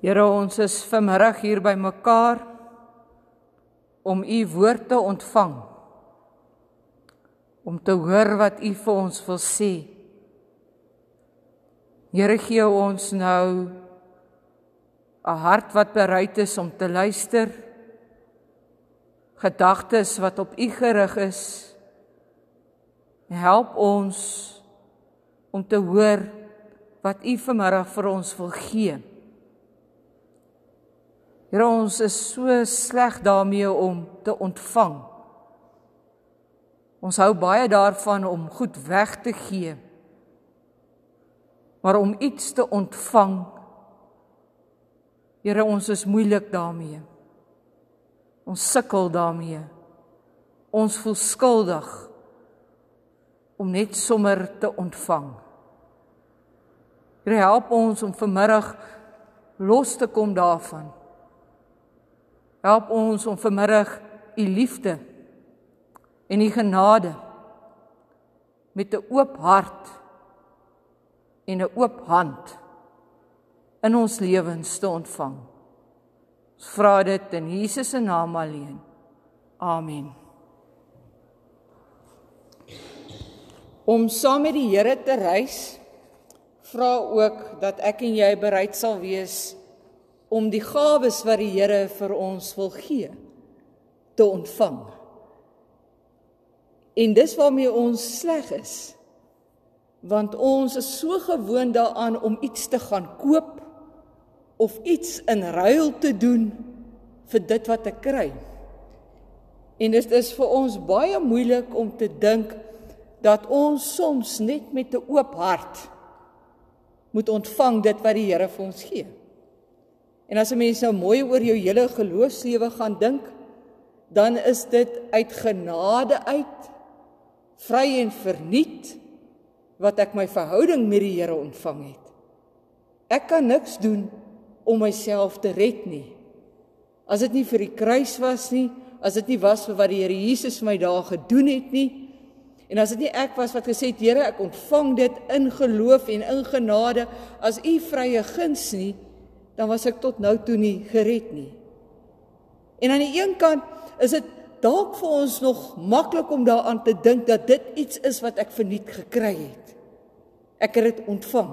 Here ons is vanmiddag hier by mekaar om u woord te ontvang. Om te hoor wat u vir ons wil sê. Here gee ons nou 'n hart wat bereid is om te luister. Gedagtes wat op u gerig is. Help ons om te hoor wat u vanmiddag vir ons wil gee. Here ons is so sleg daarmee om te ontvang. Ons hou baie daarvan om goed weg te gee. Maar om iets te ontvang Here ons is moeilik daarmee. Ons sukkel daarmee. Ons voel skuldig om net sommer te ontvang. Here help ons om vanmiddag los te kom daarvan Help ons om vanmiddag u liefde en u genade met 'n oop hart en 'n oop hand in ons lewens te ontvang. Ons vra dit in Jesus se naam alleen. Amen. Om saam met die Here te reis vra ook dat ek en jy bereid sal wees om die gawes wat die Here vir ons wil gee te ontvang. En dis waarmee ons sleg is. Want ons is so gewoond daaraan om iets te gaan koop of iets in ruil te doen vir dit wat ek kry. En dit is vir ons baie moeilik om te dink dat ons soms net met 'n oop hart moet ontvang dit wat die Here vir ons gee. En as 'n mens nou mooi oor jou hele geloofslewe gaan dink, dan is dit uit genade uit vry en verniet wat ek my verhouding met die Here ontvang het. Ek kan niks doen om myself te red nie. As dit nie vir die kruis was nie, as dit nie was vir wat die Here Jesus vir my daar gedoen het nie, en as dit nie ek was wat gesê het Here, ek ontvang dit in geloof en in genade as u vrye guns nie, dan was ek tot nou toe nie gered nie. En aan die een kant is dit dalk vir ons nog maklik om daaraan te dink dat dit iets is wat ek verniet gekry het. Ek het dit ontvang.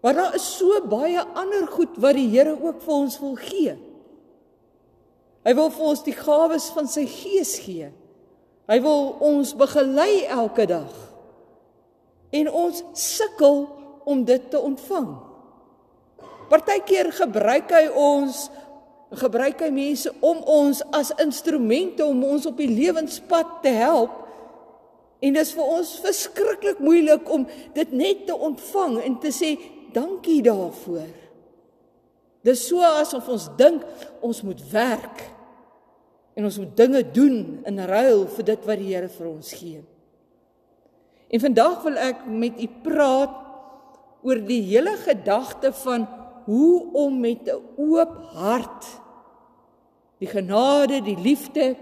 Maar daar is so baie ander goed wat die Here ook vir ons wil gee. Hy wil vir ons die gawes van sy Gees gee. Hy wil ons begelei elke dag. En ons sukkel om dit te ontvang. Partykeer gebruik hy ons gebruik hy mense om ons as instrumente om ons op die lewenspad te help. En dit is vir ons verskriklik moeilik om dit net te ontvang en te sê dankie daarvoor. Dis so asof ons dink ons moet werk en ons moet dinge doen in ruil vir dit wat die Here vir ons gee. En vandag wil ek met u praat oor die hele gedagte van hoe om met 'n oop hart die genade, die liefde,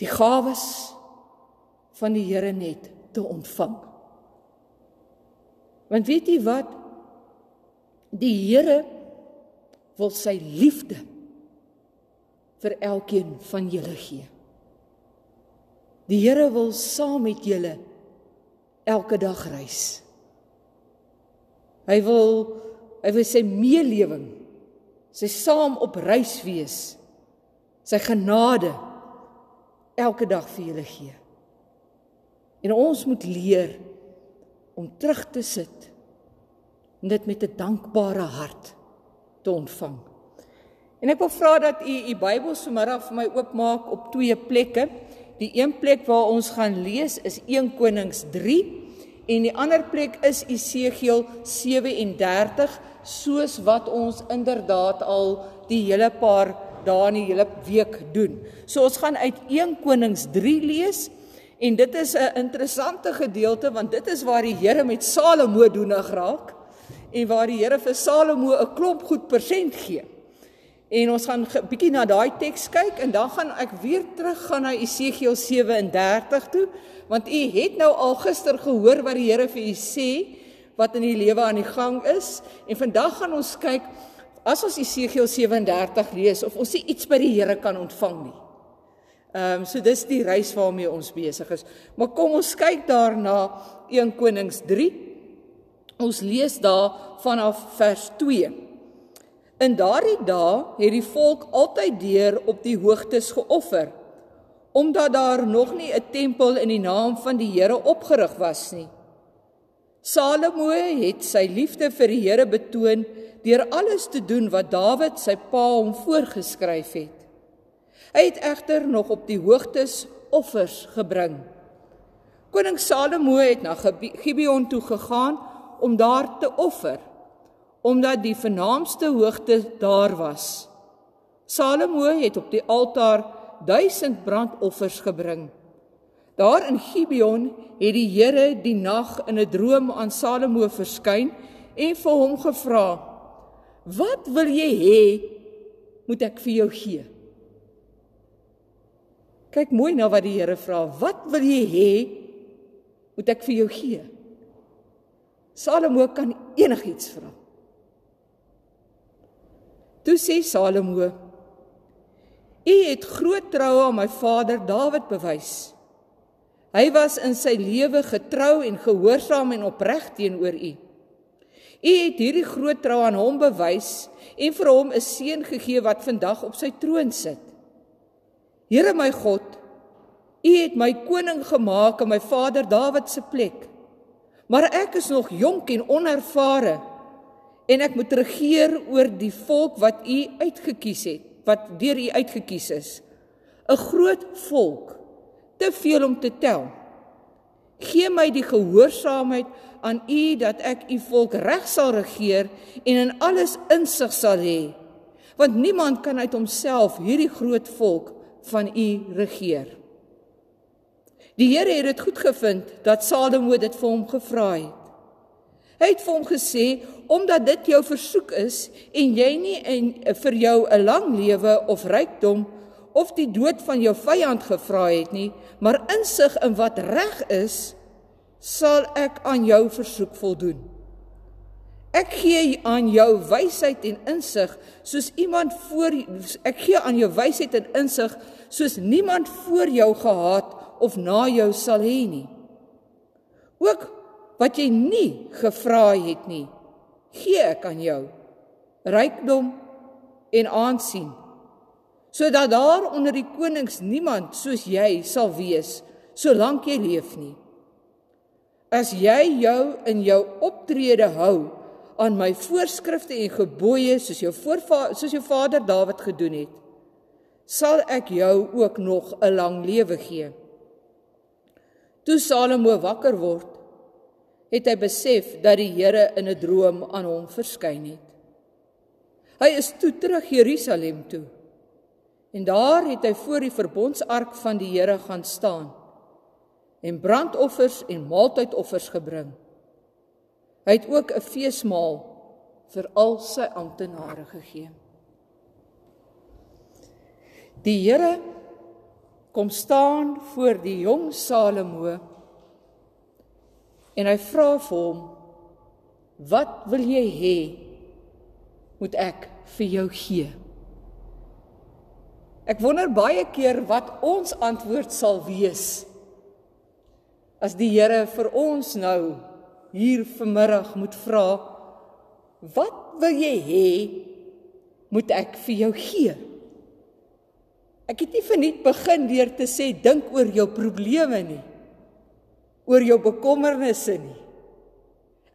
die gawes van die Here net te ontvang. Want weet jy wat? Die Here wil sy liefde vir elkeen van julle gee. Die Here wil saam met julle elke dag reis. Hy wil hy wil sy meelewing, sy saam op reis wees, sy genade elke dag vir julle gee. En ons moet leer om terug te sit en dit met 'n dankbare hart te ontvang. En ek wil vra dat u u Bybel vanmiddag vir my oopmaak op twee plekke. Die een plek waar ons gaan lees is 1 Konings En die ander plek is Esegiel 37 soos wat ons inderdaad al die hele paar dae in die hele week doen. So ons gaan uit 1 Konings 3 lees en dit is 'n interessante gedeelte want dit is waar die Here met Salomo doenig raak en waar die Here vir Salomo 'n klomp goed persent gee. En ons gaan 'n bietjie na daai teks kyk en dan gaan ek weer terug gaan na Esegiel 37 toe want u het nou al gister gehoor wat die Here vir u sê wat in die lewe aan die gang is en vandag gaan ons kyk as ons Jesegiel 37 lees of ons iets by die Here kan ontvang nie. Ehm um, so dis die reis waarmee ons besig is. Maar kom ons kyk daarna 1 Konings 3. Ons lees daar vanaf vers 2. In daardie dae het die volk altyd deur op die hoogtes geoffer omdat daar nog nie 'n tempel in die naam van die Here opgerig was nie. Salomo het sy liefde vir die Here betoon deur alles te doen wat Dawid sy pa hom voorgeskryf het. Hy het egter nog op die hoogtes offers gebring. Koning Salomo het na Gibeon toe gegaan om daar te offer omdat die vernaamste hoogte daar was. Salomo het op die altaar 1000 brandoffers gebring. Daar in Gibeon het die Here die nag in 'n droom aan Salomo verskyn en vir hom gevra: "Wat wil jy hê moet ek vir jou gee?" Kyk mooi na wat die Here vra. "Wat wil jy hê moet ek vir jou gee?" Salomo kan enigiets vra. Toe sê Salomo: U het groot troue aan my vader Dawid bewys. Hy was in sy lewe getrou en gehoorsaam en opreg teenoor u. U het hierdie groot trou aan hom bewys en vir hom 'n seun gegee wat vandag op sy troon sit. Here my God, u het my koning gemaak in my vader Dawid se plek. Maar ek is nog jonk en onervare en ek moet regeer oor die volk wat u uitgekies het wat deur U uitgekies is. 'n Groot volk, te veel om te tel. Gee my die gehoorsaamheid aan U dat ek U volk reg sal regeer en in alles insig sal hê. Want niemand kan uit homself hierdie groot volk van U regeer. Die Here het dit goed gevind dat Salomo dit vir hom gevra het. Hy het vir hom gesê omdat dit jou versoek is en jy nie en vir jou 'n lang lewe of rykdom of die dood van jou vyand gevra het nie, maar insig in wat reg is, sal ek aan jou versoek voldoen. Ek gee aan jou wysheid en insig soos iemand voor ek gee aan jou wysheid en insig soos niemand voor jou gehad of na jou sal hê nie. Ook wat jy nie gevra het nie, gee ek aan jou. Rykdom en aansien sodat daar onder die konings niemand soos jy sal wees solank jy leef nie. As jy jou in jou optrede hou aan my voorskrifte en gebooie soos jou voorvader soos jou vader Dawid gedoen het, sal ek jou ook nog 'n lang lewe gee. Toe Salomo wakker word, het hy besef dat die Here in 'n droom aan hom verskyn het. Hy is toe terug Jerusalem toe. En daar het hy voor die verbondsark van die Here gaan staan en brandoffers en maaltydoffers gebring. Hy het ook 'n feesmaal vir al sy amptenare gegee. Die Here kom staan voor die jong Salomo en hy vra vir hom wat wil jy hê moet ek vir jou gee? Ek wonder baie keer wat ons antwoord sal wees as die Here vir ons nou hier vanmiddag moet vra wat wil jy hê moet ek vir jou gee? Ek het nie verniet begin deur te sê dink oor jou probleme nie oor jou bekommernisse nie.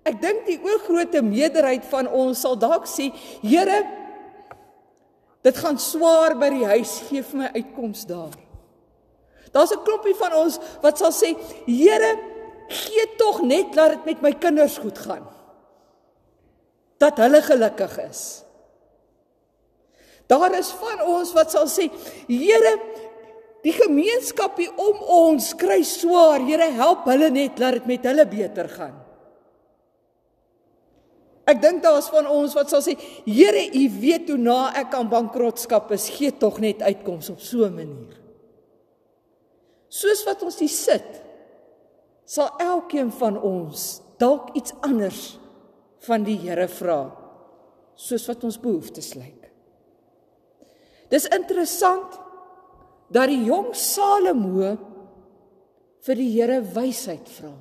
Ek dink die oorgrootste meerderheid van ons sal dalk sê, Here, dit gaan swaar by die huis, gee vir my uitkoms daar. Daar's 'n klompie van ons wat sal sê, Here, gee tog net dat dit met my kinders goed gaan. Dat hulle gelukkig is. Daar is van ons wat sal sê, Here, Die gemeenskap hier om ons kry swaar. Here help hulle net laat dit met hulle beter gaan. Ek dink daar's van ons wat sal sê, Here, U weet hoe na ek aan bankrotskap is, gee tog net uitkoms op so 'n manier. Soos wat ons hier sit, sal elkeen van ons dalk iets anders van die Here vra soos wat ons behoeftes lyk. Dis interessant dat die jong Salomo vir die Here wysheid vra.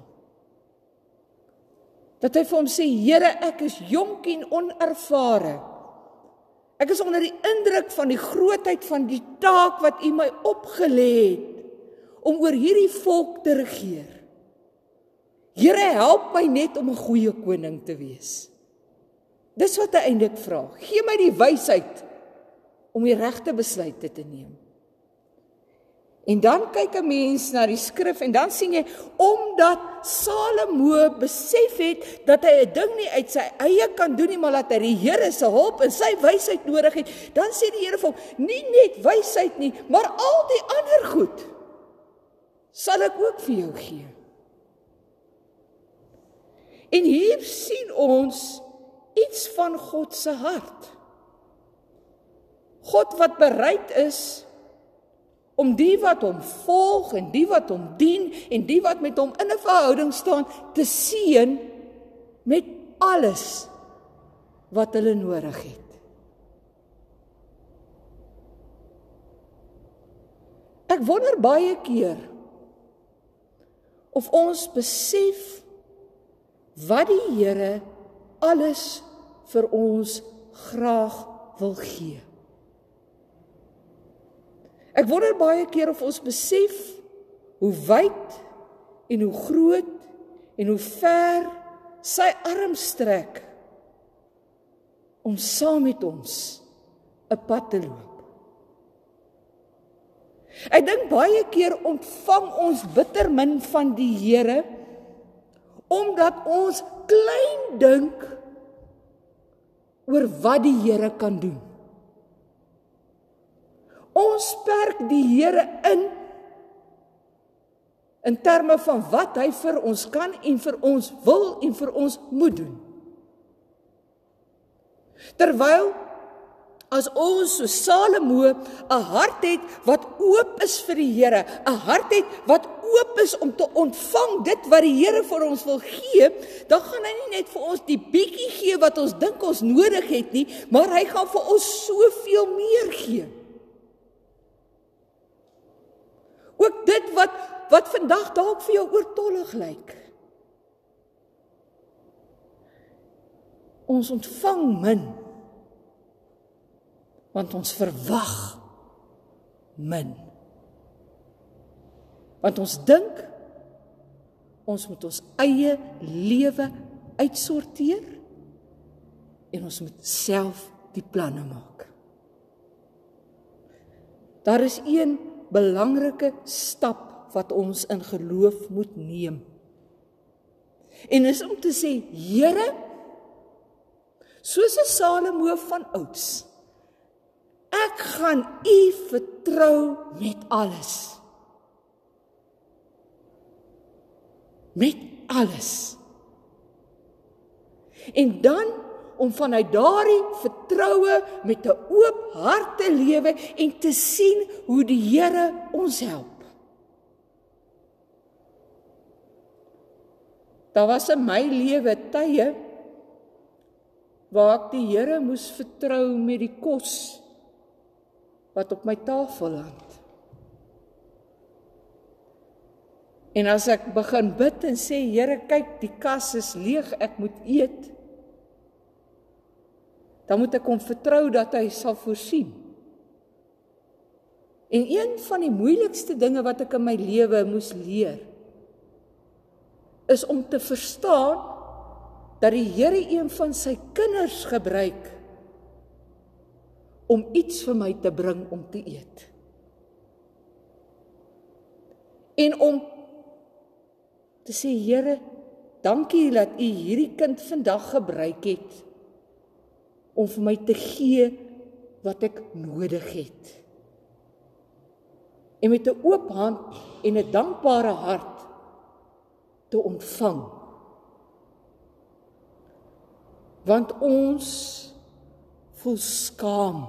Dat hy vir hom sê: "Here, ek is jonk en onervare. Ek is onder die indruk van die grootheid van die taak wat U my opgelê het om oor hierdie volk te regeer. Here, help my net om 'n goeie koning te wees." Dis wat hy eintlik vra. Gee my die wysheid om die regte besluite te neem. En dan kyk 'n mens na die skrif en dan sien jy omdat Salomo besef het dat hy 'n ding nie uit sy eie kan doen nie, maar dat hy die Here se hulp en sy wysheid nodig het, dan sê die Here vir hom: "Nie net wysheid nie, maar al die ander goed sal ek ook vir jou gee." En hier sien ons iets van God se hart. God wat bereid is om die wat hom volg en die wat hom dien en die wat met hom in 'n verhouding staan te seën met alles wat hulle nodig het. Ek wonder baie keer of ons besef wat die Here alles vir ons graag wil gee. Ek wonder baie keer of ons besef hoe wyd en hoe groot en hoe ver sy arm strek om saam met ons 'n pad te loop. Ek dink baie keer ontvang ons bitter min van die Here omdat ons klein dink oor wat die Here kan doen. Ons perk die Here in in terme van wat hy vir ons kan en vir ons wil en vir ons moet doen. Terwyl as ons so Salomo 'n hart het wat oop is vir die Here, 'n hart het wat oop is om te ontvang dit wat die Here vir ons wil gee, dan gaan hy nie net vir ons die bietjie gee wat ons dink ons nodig het nie, maar hy gaan vir ons soveel meer gee. Ook dit wat wat vandag dalk vir jou oortollig lyk. Ons ontvang min want ons verwag min. Want ons dink ons moet ons eie lewe uitsorteer en ons moet self die planne maak. Daar is een belangrike stap wat ons in geloof moet neem. En is om te sê, Here, soos 'n Salomo van ouds, ek gaan U vertrou met alles. Met alles. En dan om vanuit daardie vertroue met 'n oop hart te lewe en te sien hoe die Here ons help. Daar was in my lewe tye waar ek die Here moes vertrou met die kos wat op my tafel land. En as ek begin bid en sê Here, kyk, die kas is leeg, ek moet eet dan moet ek hom vertrou dat hy sal voorsien. En een van die moeilikste dinge wat ek in my lewe moes leer is om te verstaan dat die Here een van sy kinders gebruik om iets vir my te bring om te eet. En om te sê Here, dankie dat U hierdie kind vandag gebruik het om vir my te gee wat ek nodig het. En met 'n oop hand en 'n dankbare hart te ontvang. Want ons voel skaam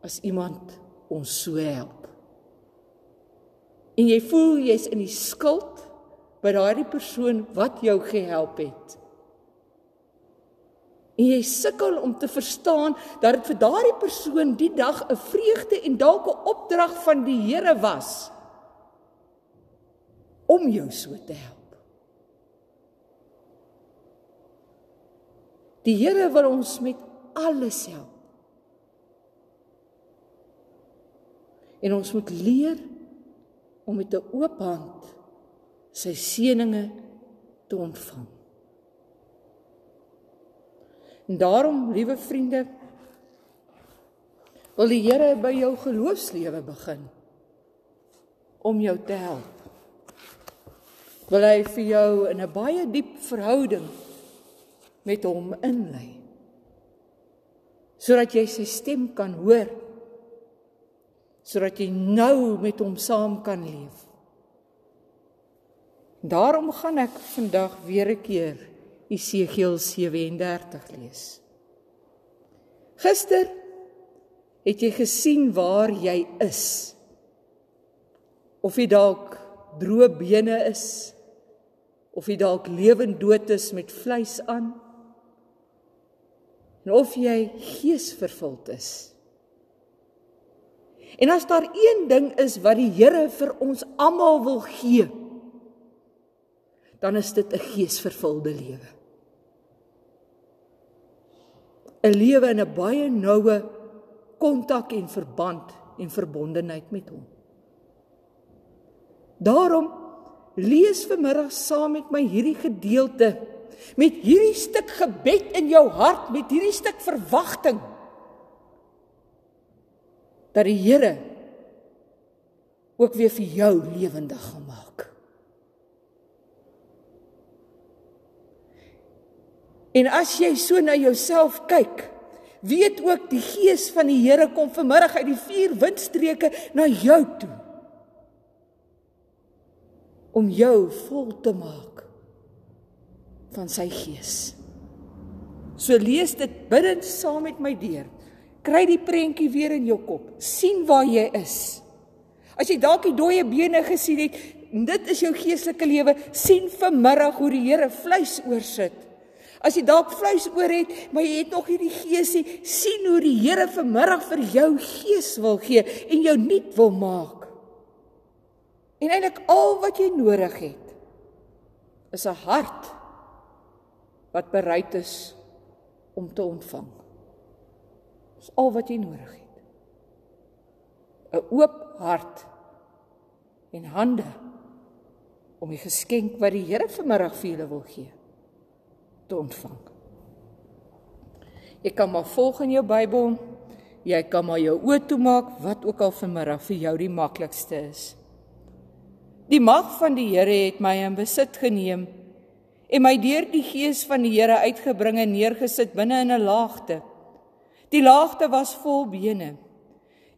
as iemand ons so help. En jy voel jy's in die skuld by daardie persoon wat jou gehelp het. En jy sukkel om te verstaan dat dit vir daardie persoon die dag 'n vreugde en dalk 'n opdrag van die Here was om jou so te help. Die Here wil ons met alles help. En ons moet leer om met 'n oop hand sy seëninge te ontvang. En daarom, liewe vriende, wil die Here by jou geloofslewe begin om jou te help. Wil hy vir jou in 'n baie diep verhouding met hom inlei. Sodat jy sy stem kan hoor. Sodat jy nou met hom saam kan leef. Daarom gaan ek vandag weer 'n keer Esegiel 37 lees. Gister het jy gesien waar jy is. Of jy dalk droë bene is of jy dalk lewend dood is met vleis aan. En of jy geesvervuld is. En as daar een ding is wat die Here vir ons almal wil gee, dan is dit 'n geesvervulde lewe. 'n lewe in 'n baie noue kontak en verband en verbondenheid met hom. Daarom lees vanmiddag saam met my hierdie gedeelte met hierdie stuk gebed in jou hart met hierdie stuk verwagting dat die Here ook weer vir jou lewendig gemaak. En as jy so na jouself kyk, weet ook die gees van die Here kom vanmiddag uit die vier windstreke na jou toe. Om jou vol te maak van sy gees. So lees dit bidend saam met my deur. Kry die prentjie weer in jou kop. sien waar jy is. As jy dalk die dooie bene gesien het, dit is jou geestelike lewe, sien vanmiddag hoe die Here vleis oorsit As jy dalk vleis oor het, maar jy het nog hierdie geesie, sien hoe die Here vanmiddag vir jou gees wil gee en jou nuut wil maak. En eintlik al wat jy nodig het is 'n hart wat bereid is om te ontvang. Dis al wat jy nodig het. 'n Oop hart en hande om die geskenk wat die Here vanmiddag vir julle wil gee te ontvang. Jy kan maar volg in jou Bybel. Jy kan maar jou oë toemaak wat ook al vanmiddag vir jou die maklikste is. Die mag van die Here het my in besit geneem en my deur die gees van die Here uitgebring en neergesit binne in 'n laagte. Die laagte was vol bene.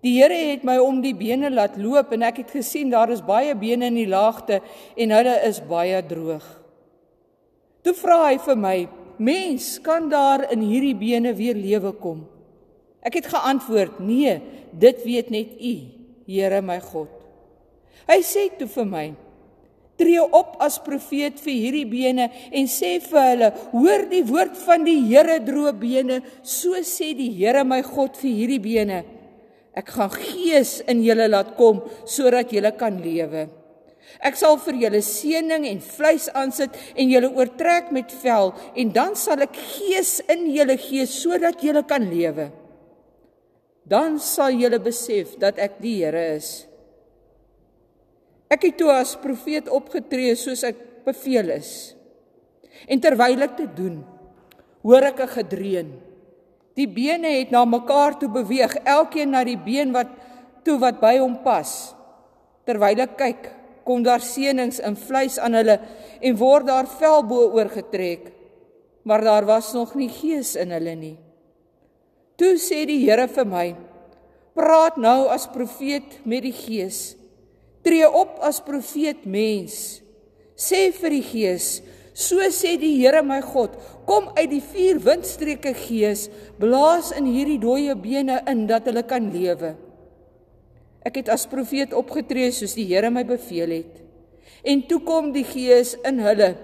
Die Here het my om die bene laat loop en ek het gesien daar is baie bene in die laagte en hulle is baie droog. Toe vra hy vir my: "Mens, kan daar in hierdie bene weer lewe kom?" Ek het geantwoord: "Nee, dit weet net U, Here my God." Hy sê toe vir my: "Tree op as profeet vir hierdie bene en sê vir hulle: Hoor die woord van die Here, droë bene, so sê die Here my God vir hierdie bene: Ek gaan gees in julle laat kom sodat julle kan lewe." Ek sal vir julle seëning en vleis aansit en julle oortrek met vel en dan sal ek gees in julle gee sodat julle kan lewe. Dan sal julle besef dat ek die Here is. Ek het toe as profeet opgetree soos ek beveel is. En terwyl ek dit doen, hoor ek 'n gedreun. Die bene het na mekaar toe beweeg, elkeen na die been wat toe wat by hom pas. Terwyl ek kyk, kom daar seënings in vleis aan hulle en word daar vel bo oorgetrek. Maar daar was nog nie gees in hulle nie. Toe sê die Here vir my praat nou as profeet met die gees. Tree op as profeet mens. Sê vir die gees so sê die Here my God kom uit die vier windstreke gees blaas in hierdie dooie bene in dat hulle kan lewe Ek het as profeet opgetree soos die Here my beveel het. En toe kom die Gees in hulle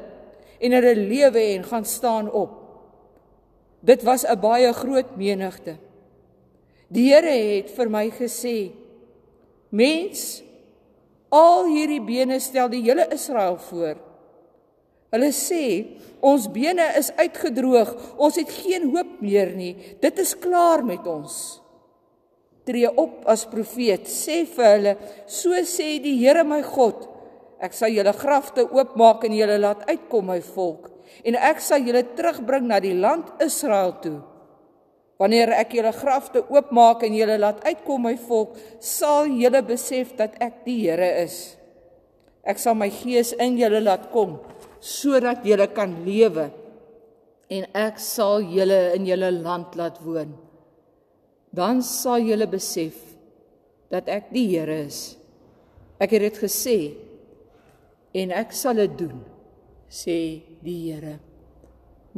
en hulle lewe en gaan staan op. Dit was 'n baie groot menigte. Die Here het vir my gesê: "Mens, al hierdie bene stel die hele Israel voor." Hulle sê ons bene is uitgedroog, ons het geen hoop meer nie. Dit is klaar met ons. Tree op as profeet, sê vir hulle, so sê die Here my God, ek sal julle grafte oopmaak en julle laat uitkom my volk en ek sal julle terugbring na die land Israel toe. Wanneer ek julle grafte oopmaak en julle laat uitkom my volk, sal julle besef dat ek die Here is. Ek sal my gees in julle laat kom sodat julle kan lewe en ek sal julle in julle land laat woon. Dan sal julle besef dat ek die Here is. Ek het dit gesê en ek sal dit doen, sê die Here.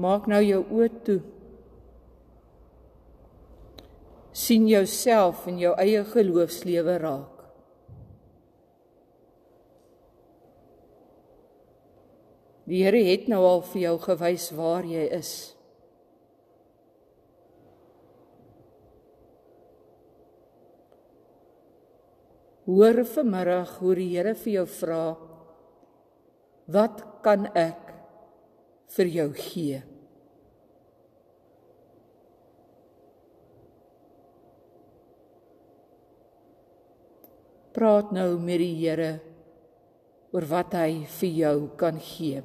Maak nou jou oë toe. sien jouself in jou eie geloofslewe raak. Die Here het nou al vir jou gewys waar jy is. Hoor vanmiddag hoe die Here vir jou vra: Wat kan ek vir jou gee? Praat nou met die Here oor wat hy vir jou kan gee.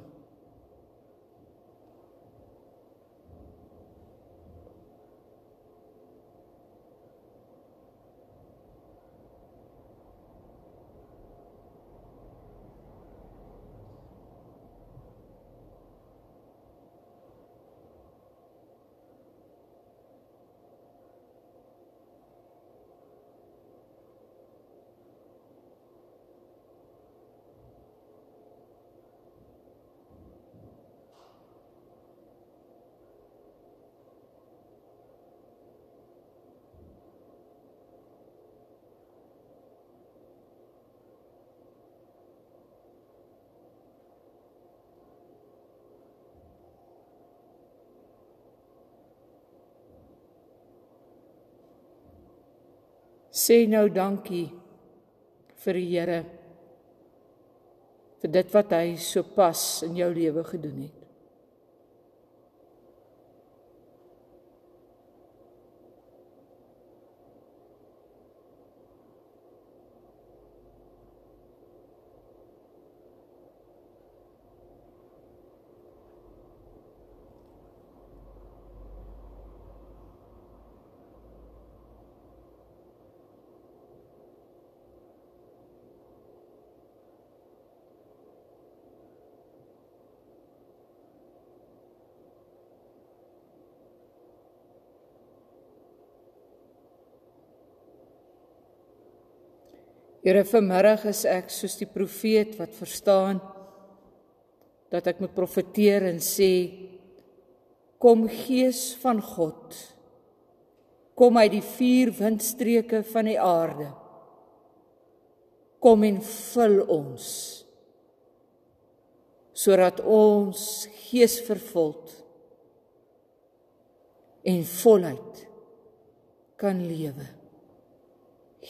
Sê nou dankie vir die Here vir dit wat hy sopas in jou lewe gedoen het. Here vanmiddag is ek soos die profeet wat verstaan dat ek moet profeteer en sê kom gees van God kom uit die vier windstreke van die aarde. Kom en vul ons sodat ons gees vervuld en voluit kan lewe.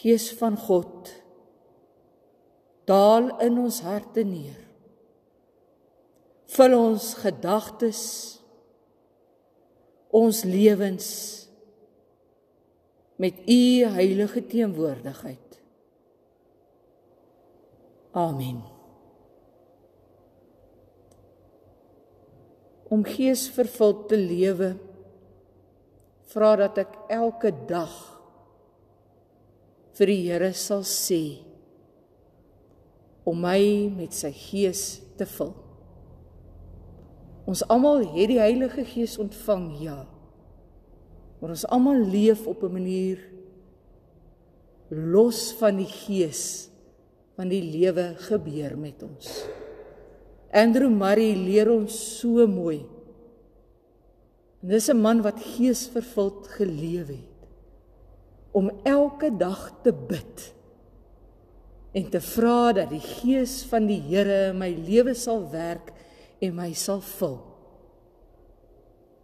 Gees van God daal in ons harte neer. Vul ons gedagtes, ons lewens met u heilige teenwoordigheid. Amen. Om gees vervuld te lewe, vra dat ek elke dag vir die Here sal sê om my met sy gees te vul. Ons almal het die Heilige Gees ontvang, ja. Maar ons almal leef op 'n manier los van die Gees van die lewe gebeur met ons. Andrew Murray leer ons so mooi. En dis 'n man wat geesvervuld geleef het om elke dag te bid en te vra dat die gees van die Here in my lewe sal werk en my sal vul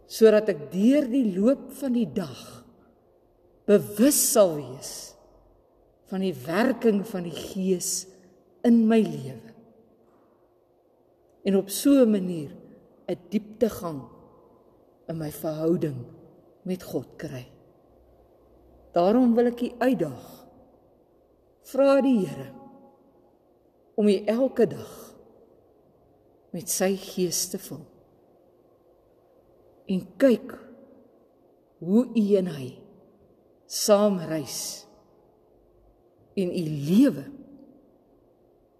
sodat ek deur die loop van die dag bewus sal wees van die werking van die gees in my lewe en op so 'n manier 'n dieptegang in my verhouding met God kry. Daarom wil ek u uitdaag. Vra die Here om u elke dag met sy gees te vul. En kyk hoe u en hy saam reis en u lewe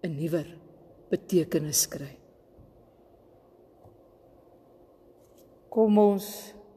'n nuwer betekenis kry. Kom ons